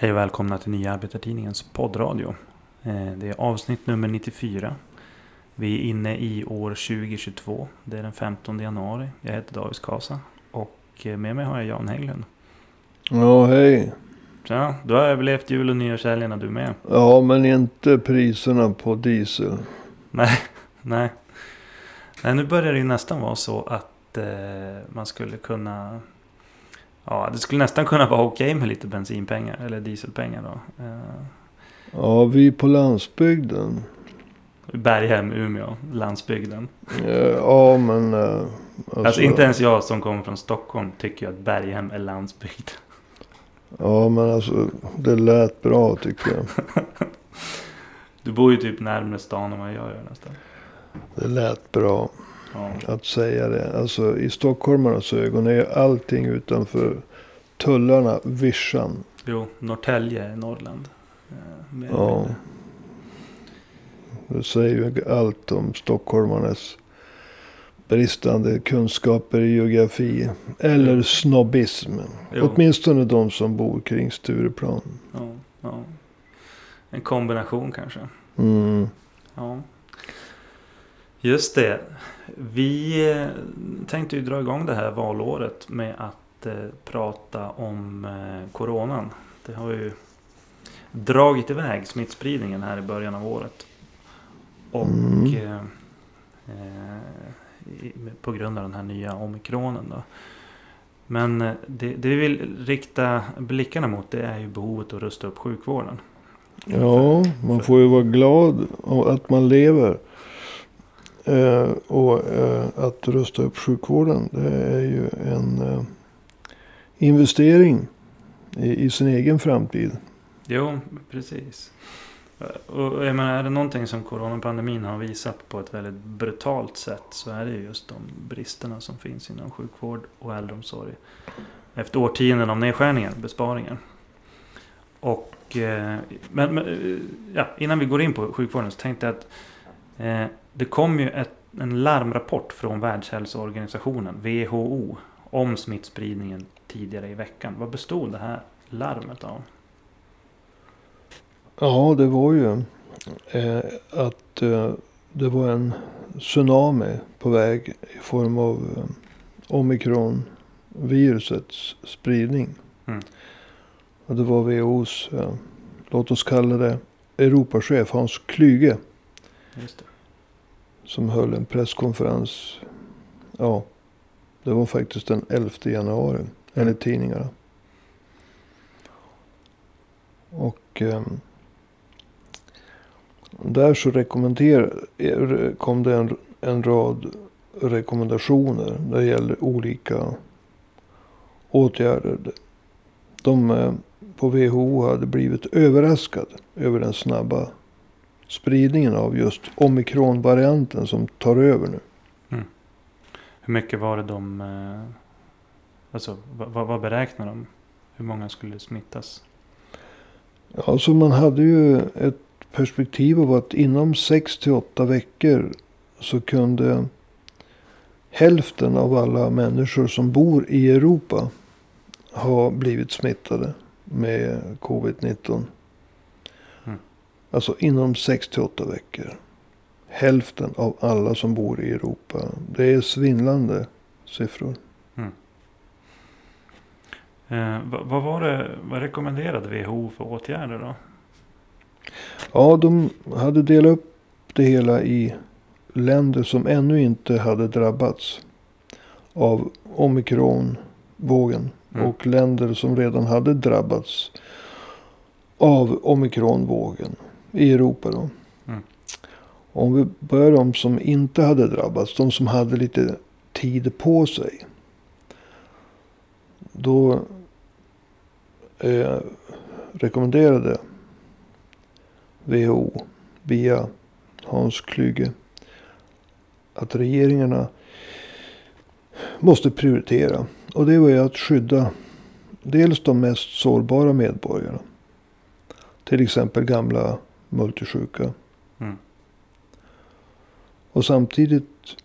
Hej och välkomna till Nya Arbetartidningens poddradio. Eh, Det är avsnitt nummer 94. Vi är inne i år 2022. Det är den 15 januari. Jag heter David Kasa. Och eh, med mig har jag Jan Hägglund. Ja, hej. Ja, du har överlevt jul och nyårshelgerna du med. Ja, men inte priserna på diesel. Nej, nej. Nej, nu börjar det ju nästan vara så att eh, man skulle kunna... Ja, det skulle nästan kunna vara okej med lite bensinpengar eller dieselpengar då. Eh, Ja, vi på landsbygden. Berghem, Umeå, landsbygden. Eh, Ja, men... eh, Alltså, Alltså inte ens jag som kommer från Stockholm tycker att Berghem är landsbygd. Ja, men alltså det lät bra tycker jag. Du bor ju typ närmare stan än vad jag gör nästan. Det lät bra Ja. att säga det. Alltså i stockholmarnas ögon är allting utanför tullarna vischan. Jo, Norrtälje Norrland. Eh, mer Ja. Det säger ju allt om stockholmarnas bristande kunskaper i geografi. Eller snobbism. Jo. Åtminstone de som bor kring Stureplan. Ja, ja. En kombination kanske. Mm. Ja. Just det. Vi eh, tänkte ju dra igång det här valåret med att eh, prata om eh, coronan. Det har ju dragit iväg smittspridningen här i början av året. Och Mm. eh, i- på grund av den här nya omikronen då. Men det, det vi vill rikta blickarna mot det är ju behovet att rusta upp sjukvården. Ja, man får ju vara glad att man lever. Eh, och eh, att rusta upp sjukvården. Det är ju en eh, investering i, i sin egen framtid. Jo, precis. Eh, och jag menar, är det någonting som coronapandemin har visat på ett väldigt brutalt sätt så är det just de bristerna som finns inom sjukvård och äldreomsorg. Efter årtionden av nedskärningar, besparingar. Och, eh, men, men eh, ja, innan vi går in på sjukvården så tänkte jag att eh, det kom ju ett, en larmrapport från Världshälsoorganisationen, WHO, om smittspridningen tidigare i veckan. Vad bestod det här larmet av? Ja, det var ju eh, att eh, det var en tsunami på väg i form av eh, omikronvirusets spridning. Mm. Och det var WHOs, eh, låt oss kalla det Europachef Hans Klyge Just det. Som höll en presskonferens. Ja, det var faktiskt den 11 januari enligt tidningarna. Och ehm, där så rekommenderar, eh, kom det en, en rad rekommendationer när det gäller olika åtgärder. De eh, på WHO hade blivit överraskade över den snabba spridningen av just omikronvarianten som tar över nu. Hur mycket var det de... eh, Alltså vad, vad beräknar de? Hur många skulle smittas? Ja, så man hade ju ett perspektiv av att inom 6 till 8 veckor så kunde hälften av alla människor som bor i Europa ha blivit smittade med covid-19. Mm. Alltså inom 6 till 8 veckor. Hälften av alla som bor i Europa. Det är svindlande siffror. Eh, vad, vad var det... Vad rekommenderade WHO för åtgärder då? Ja, de hade delat upp det hela i länder som ännu inte hade drabbats av omikronvågen. Mm. Och länder som redan hade drabbats av omikronvågen i Europa. Då. Mm. Om vi börjar de som inte hade drabbats. De som hade lite tid på sig. Då eh, rekommenderade WHO via Hans Klyge att regeringarna måste prioritera. Och det var ju att skydda dels de mest sårbara medborgarna. Till exempel gamla multisjuka. Mm. Och samtidigt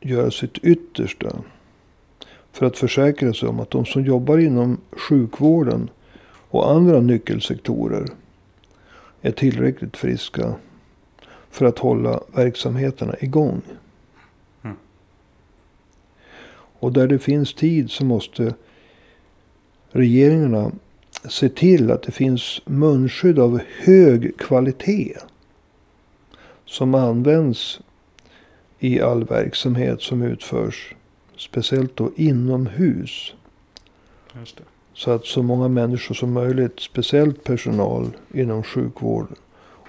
göra sitt yttersta för att försäkra sig om att de som jobbar inom sjukvården och andra nyckelsektorer är tillräckligt friska för att hålla verksamheterna igång. Mm. Och där det finns tid så måste regeringarna se till att det finns munskydd av hög kvalitet. Som används i all verksamhet som utförs. Speciellt då inomhus. Så att så många människor som möjligt, speciellt personal inom sjukvård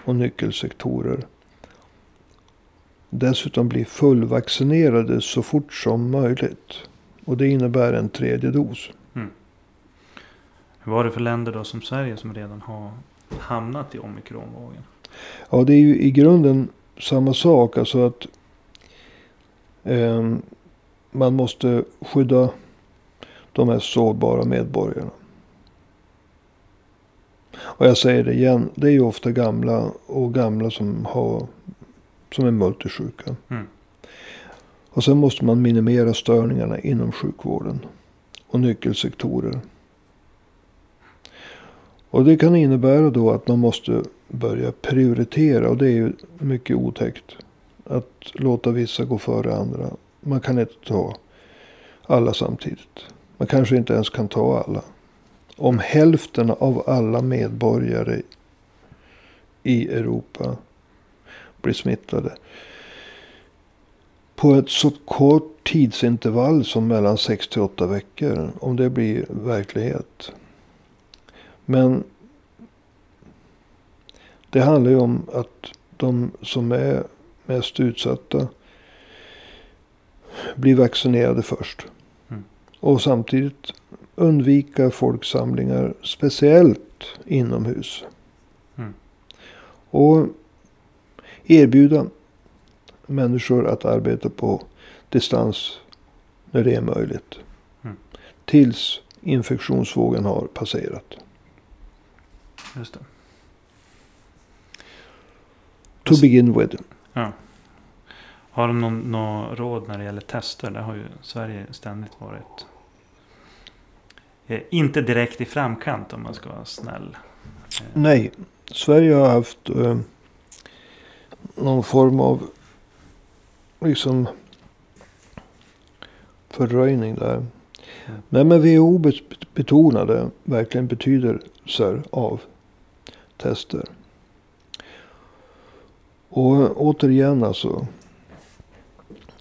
och nyckelsektorer. Dessutom blir fullvaccinerade så fort som möjligt. Och det innebär en tredje dos. Hur var det för länder då som Sverige som redan har hamnat i omikronvågen? Ja, det är ju i grunden samma sak. Alltså att eh, man måste skydda de mest sårbara medborgarna. Och jag säger det igen. Det är ju ofta gamla och gamla som, har, som är multisjuka. Mm. Och sen måste man minimera störningarna inom sjukvården. Och nyckelsektorer. Och det kan innebära då att man måste börja prioritera. Och det är ju mycket otäckt. Att låta vissa gå före andra. Man kan inte ta alla samtidigt. Man kanske inte ens kan ta alla. Om hälften av alla medborgare i Europa blir smittade. På ett så kort tidsintervall som mellan 6 till 8 veckor. Om det blir verklighet. Men det handlar ju om att de som är mest utsatta blir vaccinerade först. Mm. Och samtidigt undvika folksamlingar, speciellt inomhus. Mm. Och erbjuda människor att arbeta på distans när det är möjligt. Mm. Tills infektionsvågen har passerat. Just det. To begin with. Ja. Har de någon, någon råd när det gäller tester? Där har ju Sverige ständigt varit eh, inte direkt i framkant om man ska vara snäll. Eh, Nej, Sverige har haft eh, någon form av liksom fördröjning där. Mm. Nej men WHO bet- betonade verkligen betydelser av tester. Och återigen alltså.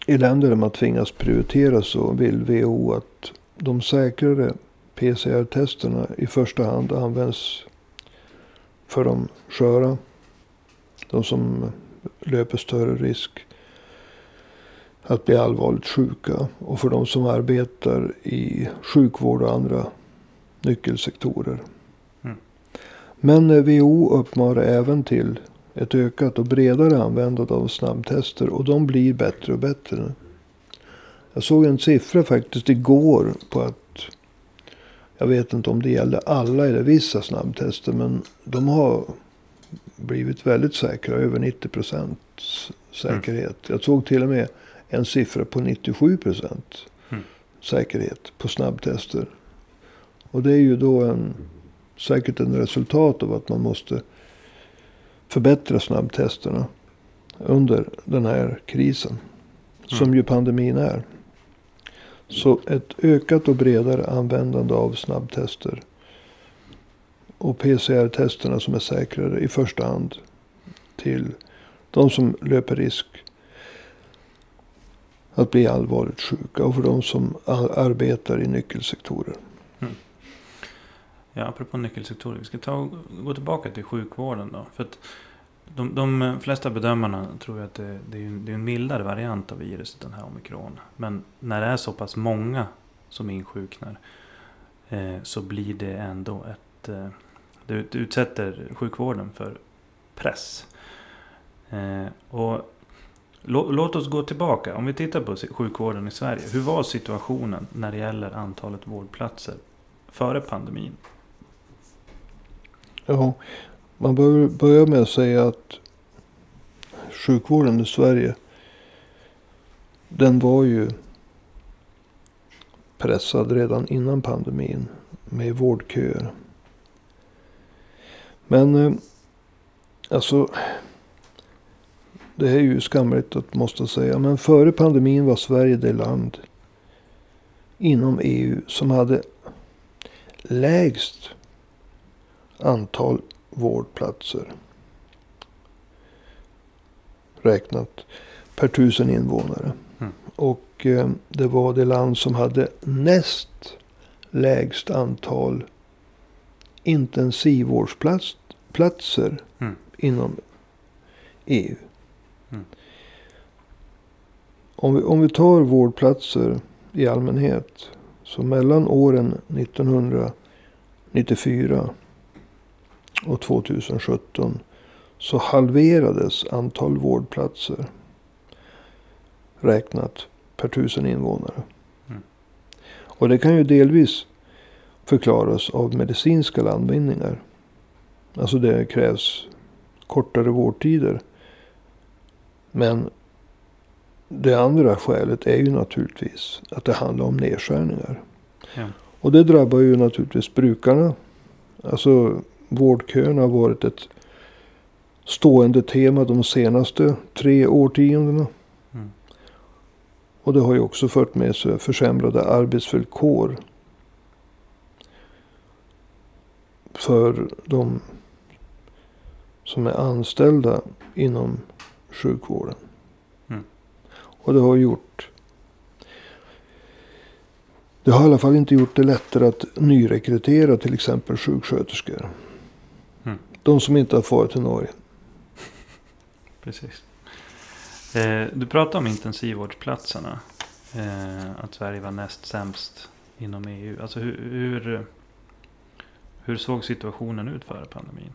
I länder där man tvingas prioritera så vill WHO att de säkrare PCR-testerna i första hand används för de sköra. De som löper större risk att bli allvarligt sjuka. Och för de som arbetar i sjukvård och andra nyckelsektorer. Mm. Men WHO uppmanar även till ett ökat och bredare användande av snabbtester. Och de blir bättre och bättre. Jag såg en siffra faktiskt igår på att jag vet inte om det gäller alla eller vissa snabbtester. Men de har blivit väldigt säkra. Över 90 procent säkerhet. Jag såg till och med en siffra på 97 procent Mm. säkerhet på snabbtester. Och det är ju då en, säkert en resultat av att man måste förbättra snabbtesterna under den här krisen. Som ju pandemin är. Så ett ökat och bredare användande av snabbtester. Och PCR-testerna som är säkrare i första hand. Till de som löper risk att bli allvarligt sjuka. Och för de som arbetar i nyckelsektorer. Ja, apropå nyckelsektorer. Vi ska ta gå tillbaka till sjukvården då. För att de, de flesta bedömarna tror att det, det, är, en, det är en mildare variant av viruset, den här omikron. Men när det är så pass många som insjuknar eh, så blir det ändå ett... Eh, det utsätter sjukvården för press. Eh, och lå, låt oss gå tillbaka. Om vi tittar på sjukvården i Sverige. Hur var situationen när det gäller antalet vårdplatser före pandemin? Ja, man bör börja med att säga att sjukvården i Sverige. Den var ju pressad redan innan pandemin med vårdköer. Men eh, alltså. Det är ju skamligt att måste säga. Men före pandemin var Sverige det land inom EU som hade lägst antal vårdplatser. Räknat per tusen invånare. Mm. Och eh, det var det land som hade näst lägst antal intensivvårdsplatser Mm. inom EU. Mm. Om, vi, om vi tar vårdplatser i allmänhet. Så mellan åren 1994 och 2017 så halverades antal vårdplatser räknat per tusen invånare. Mm. Och det kan ju delvis förklaras av medicinska landvinningar. Alltså det krävs kortare vårdtider. Men det andra skälet är ju naturligtvis att det handlar om nedskärningar. Ja. Och det drabbar ju naturligtvis brukarna. Alltså vårdköerna har varit ett stående tema de senaste tre årtiondena. Mm. Och det har ju också fört med sig försämrade arbetsvillkor. För de som är anställda inom sjukvården. Mm. Och det har gjort. Det har i alla fall inte gjort det lättare att nyrekrytera till exempel sjuksköterskor. De som inte har farit till Norge. Precis. Eh, du pratade om intensivvårdsplatserna. Eh, att Sverige var näst sämst inom EU. Alltså hur, hur, hur såg situationen ut före pandemin?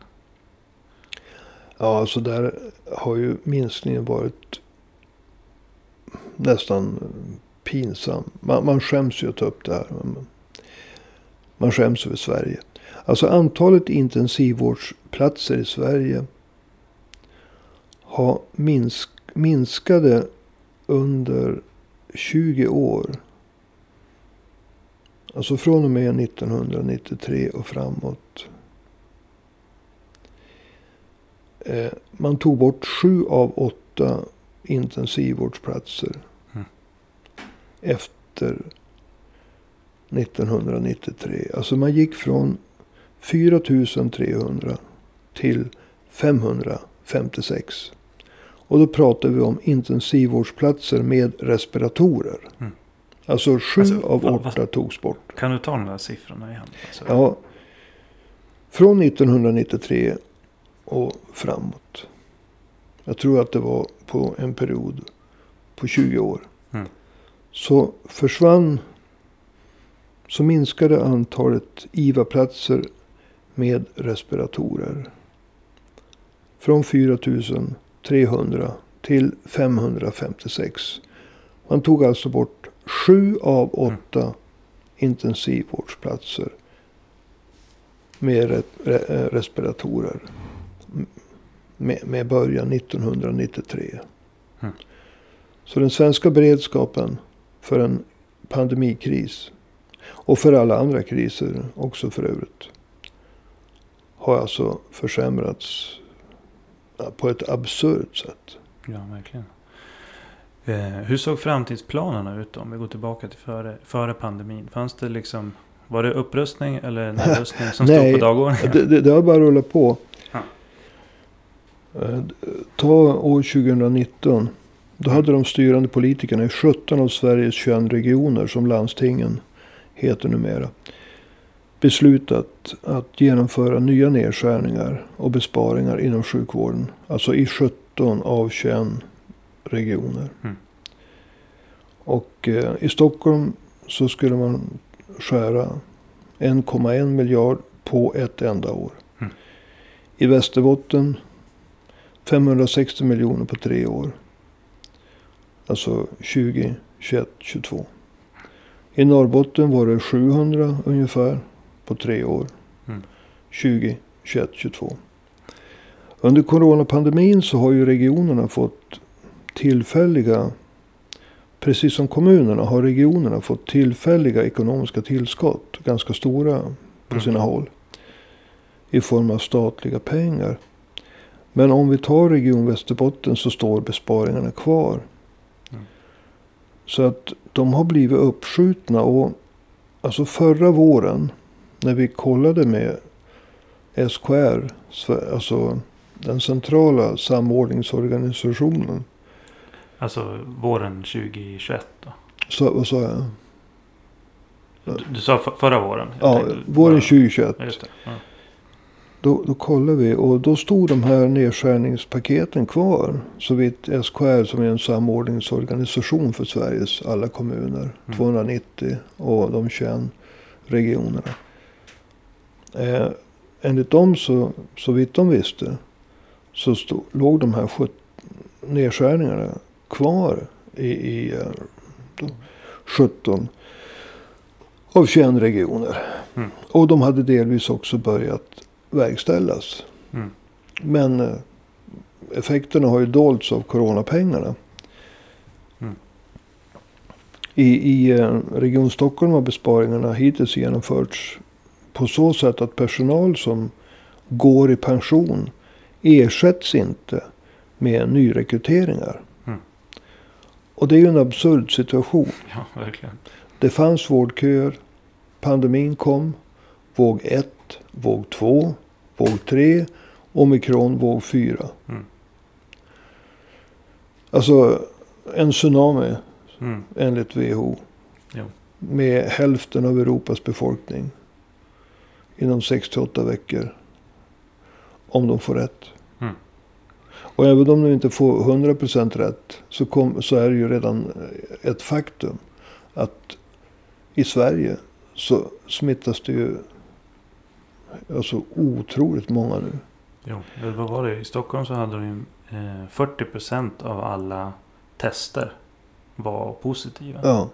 Ja, alltså där har ju minskningen varit nästan pinsam. Man, man skäms ju att ta upp det här. Men man skäms över Sverige. Alltså antalet intensivvårdsplatser i Sverige har minsk, minskade under 20 år. Alltså från och med 1993 och framåt. Eh, man tog bort sju av åtta intensivvårdsplatser. Mm. Efter 1993. Alltså man gick från 4 300 till 556. Och då pratar vi om intensivvårdsplatser med respiratorer. Mm. Alltså sju Alltså, av åtta togs bort. Kan du ta de där siffrorna igen? Alltså, Ja. Från 1993 och framåt. Jag tror att det var på en period på 20 år. Mm. Så försvann. Så minskade antalet IVA-platser med respiratorer. Från 4 300 till 556. Man tog alltså bort sju av åtta intensivvårdsplatser med eh, respiratorer. Med, med början 1993. Mm. Så den svenska beredskapen för en pandemikris och för alla andra kriser också för övrigt. Har alltså försämrats på ett absurt sätt. Ja, verkligen. Eh, hur såg framtidsplanerna ut då? Om vi går tillbaka till före, före pandemin. Fanns det liksom... Var det upprustning eller nedrustning som stod på dagordningen? Det, det, det har bara rullat på. Ja. Eh, Ta år 2019. Då hade de styrande politikerna i 17 av Sveriges 21 regioner som landstingen heter numera. Beslutat att genomföra nya nedskärningar och besparingar inom sjukvården. Alltså i 17 av 21 regioner. Mm. Och eh, i Stockholm så skulle man skära 1,1 miljard på ett enda år. Mm. I Västerbotten 560 miljoner på tre år. Alltså 20, 21, 22. I Norrbotten var det 700 ungefär på tre år. Mm. 20, 21, 22. Under coronapandemin så har ju regionerna fått tillfälliga, precis som kommunerna har regionerna fått tillfälliga ekonomiska tillskott. Ganska stora på Mm. sina håll. i form av statliga pengar. Men om vi tar Region Västerbotten så står besparingarna kvar. Mm. Så att de har blivit uppskjutna. Och alltså förra våren när vi kollade med SKR, alltså den centrala samordningsorganisationen. Alltså våren 2021 då? Så, vad sa jag? Du, du sa för, förra våren? Ja, tänkte våren bara- 2021. Ja, just det. Ja. Då, då kollade vi och då stod de här nedskärningspaketen kvar. Så vitt SKR som är en samordningsorganisation för Sveriges alla kommuner. Mm. 290 och de 21 regionerna. Eh, enligt dem så, så vitt de visste. Så stod, låg de här 17 nedskärningarna kvar i, i eh, då, 17 av 21 regioner. Mm. Och de hade delvis också börjat verkställas. Mm. Men eh, effekterna har ju dolts av coronapengarna. Mm. I, I eh, Region Stockholm har besparingarna hittills genomförts på så sätt att personal som går i pension ersätts inte med nyrekryteringar. Mm. Och det är ju en absurd situation. ja, verkligen. Det fanns vårdköer. Pandemin kom. Våg 1, våg 2, våg 3, omikron, våg 4. Mm. Alltså en tsunami Mm. enligt WHO. Jo. Med hälften av Europas befolkning. Inom 6-8 veckor. Om de får rätt. Mm. Och även om de inte får 100% rätt. Så, kom, så är det ju redan ett faktum. Att i Sverige så smittas det ju alltså otroligt många nu. Jo, vad var det? I Stockholm så hade de ju eh, 40% av alla tester var positiva. Ja.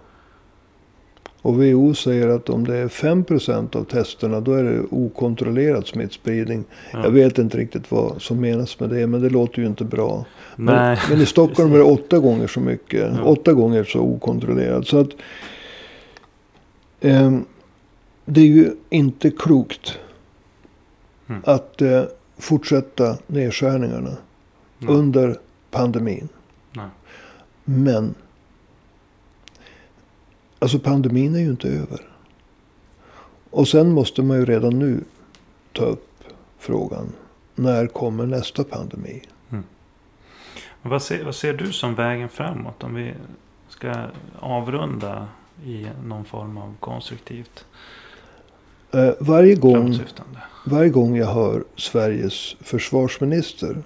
Och WHO säger att om det är 5% av testerna då är det okontrollerad smittspridning. Ja. Jag vet inte riktigt vad som menas med det men det låter ju inte bra. Men, men i Stockholm är det åtta gånger så mycket. Ja. Åtta gånger så okontrollerad. Så att ehm, det är ju inte klokt Mm. att eh, fortsätta nedskärningarna Nej. under pandemin. Nej. Men. Alltså pandemin är ju inte över. Och sen måste man ju redan nu ta upp frågan. När kommer nästa pandemi? Men Vad ser, vad ser du som vägen framåt? Om vi ska avrunda i någon form av konstruktivt Eh, varje, gång, varje gång jag hör Sveriges försvarsminister. Den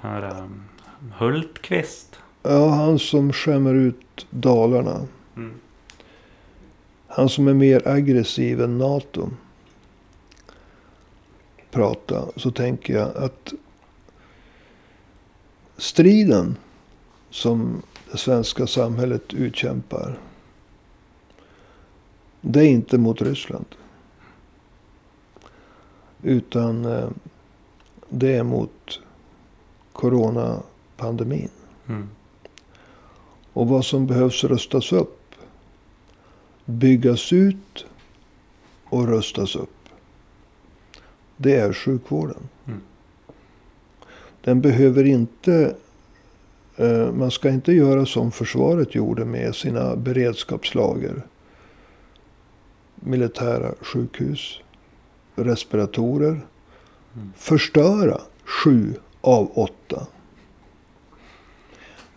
Här, um, Hultqvist. Ja, han som skämmer ut Dalarna. Mm. Han som är mer aggressiv än NATO. Prata. Så tänker jag att striden som det svenska samhället utkämpar. Det är inte mot Ryssland. Utan eh, det är mot coronapandemin. Mm. Och vad som behövs rustas upp. Byggas ut och rustas upp. Det är sjukvården. Mm. Den behöver inte... Eh, man ska inte göra som försvaret gjorde med sina beredskapslager. Militära sjukhus. Respiratorer. Mm. Förstöra sju av åtta.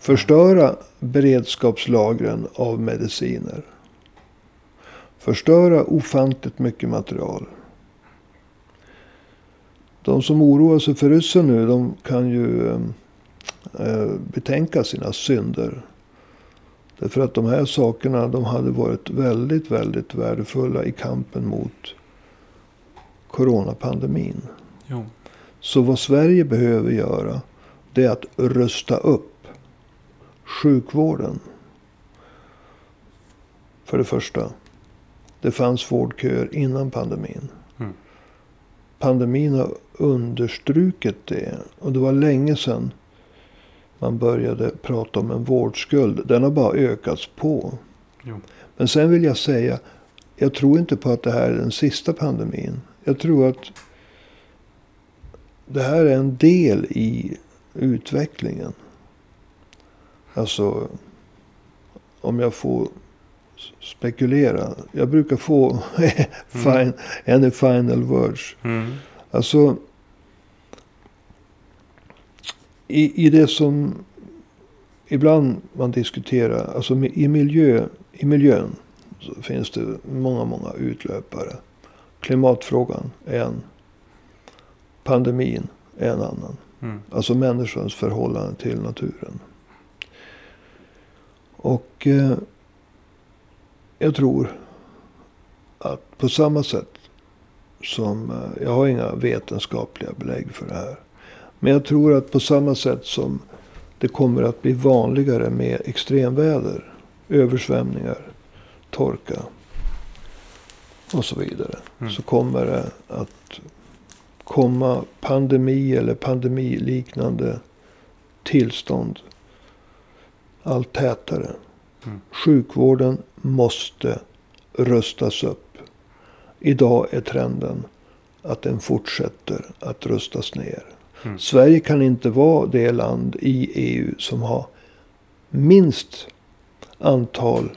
Förstöra beredskapslagren av mediciner. Förstöra ofantligt mycket material. De som oroar sig för ryssen nu, de kan ju eh, eh, betänka sina synder. Därför att de här sakerna, de hade varit väldigt, väldigt värdefulla i kampen mot coronapandemin. Jo. Så vad Sverige behöver göra, det är att rusta upp sjukvården. För det första. Det fanns vårdköer innan pandemin. Mm. Pandemin har understrukit det. Och det var länge sedan man började prata om en vårdskuld. Den har bara ökats på. Jo. Men sen vill jag säga. Jag tror inte på att det här är den sista pandemin. jag tror att det här är en del i utvecklingen. Alltså, om jag får spekulera. Jag brukar få fine, any final words. Mm. Alltså, i, i det som ibland man diskuterar, alltså i, miljö, i miljön så finns det många, många utlöpare. Klimatfrågan är en. Pandemin är en annan. Mm. Alltså människans förhållande till naturen. Och eh, jag tror att på samma sätt som, eh, jag har inga vetenskapliga belägg för det här. Men jag tror att på samma sätt som det kommer att bli vanligare med extremväder, översvämningar, torka och så vidare. Mm. Så kommer det att komma pandemi eller pandemiliknande tillstånd allt tätare. Mm. Sjukvården måste rustas upp. Idag är trenden att den fortsätter att rustas ner. Mm. Sverige kan inte vara det land i EU som har minst antal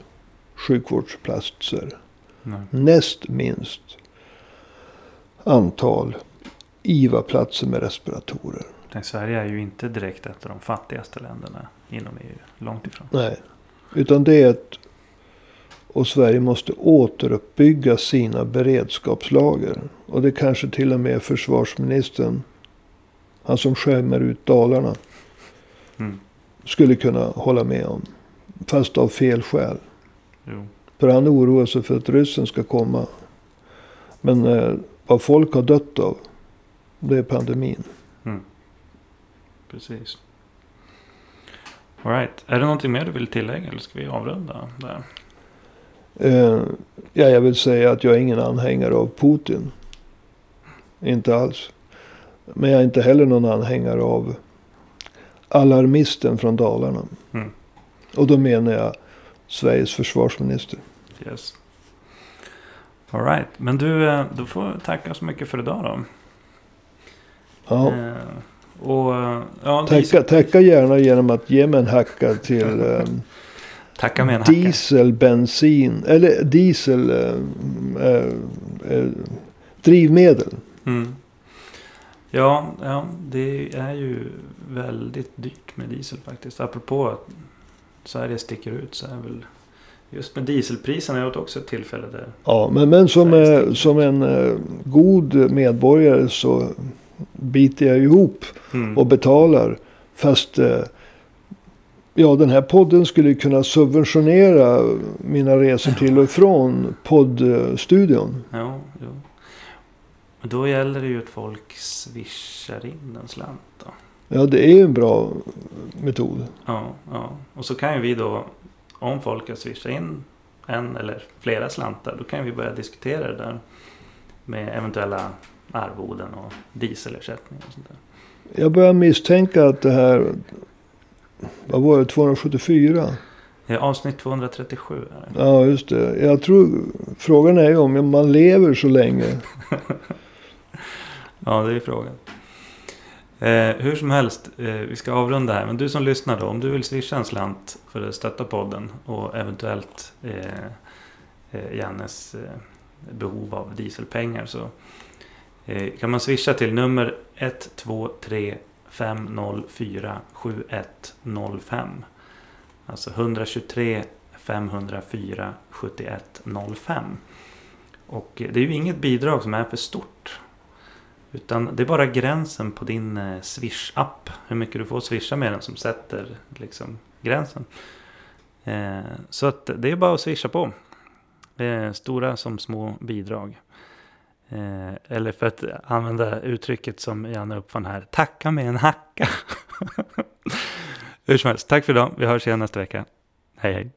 sjukvårdsplatser. Nej. Näst minst antal IVA-platser med respiratorer. Nej, Sverige är ju inte direkt ett av de fattigaste länderna inom EU. Långt ifrån. Nej. Utan det är ett... Och Sverige måste återuppbygga sina beredskapslager. Och det kanske till och med försvarsministern, han som skämmer ut Dalarna, Mm. skulle kunna hålla med om. Fast av fel skäl. Jo. För han oroar sig för att ryssen ska komma. Men eh, vad folk har dött av, det är pandemin. Precis. All right. Är det någonting mer du vill tillägga eller ska vi avrunda där? Eh, ja, jag vill säga att jag är ingen anhängare av Putin. Inte alls. Men jag är inte heller någon anhängare av alarmisten från Dalarna. Mm. Och då menar jag Sveriges försvarsminister. Yes. All right. Men du, eh, då får tacka så mycket för idag då. Ja, Eh, och eh, ja, tacka, tacka gärna genom att ge mig en hacka till eh, tacka med en hacka. diesel, bensin eller diesel eh, eh, drivmedel. Mm. Ja, ja, det är ju väldigt dyrt med diesel faktiskt. Apropå att Sverige sticker ut så är väl just med dieselpriserna är det också ett tillfälle där. Ja, men, men som, som en god medborgare så biter jag ihop Mm. och betalar. Fast eh, ja, den här podden skulle kunna subventionera mina resor till och från poddstudion. Ja, jo. Men då gäller det ju att folk swishar in en slant då. Ja, det är ju en bra metod. Ja, ja. Och så kan ju vi då, om folk har swishat in en eller flera slantar, då kan vi börja diskutera det där med eventuella arvoden och dieselersättning och sånt där. Jag börjar misstänka att det här, vad var det, 274? Det är avsnitt 237 är det. Ja, just det. Jag tror, frågan är ju om man lever så länge. Ja, det är frågan. Eh, hur som helst, eh, vi ska avrunda här. Men du som lyssnar då, om du vill swisha en slant för att stötta podden och eventuellt eh, eh, Jannes eh, behov av dieselpengar så Eh, kan man swisha till nummer 123 504 7105. Alltså 123 504 7105. Och eh, det är ju inget bidrag som är för stort. Utan det är bara gränsen på din eh, Swish-app. Hur mycket du får swisha med den som sätter liksom, gränsen. Så att det är bara att swisha på. Stora som små bidrag. Eh, eller för att använda uttrycket som Janne uppfann här. Tacka med en hacka. Hur som helst, tack för idag. Vi hörs igen nästa vecka. Hej hej.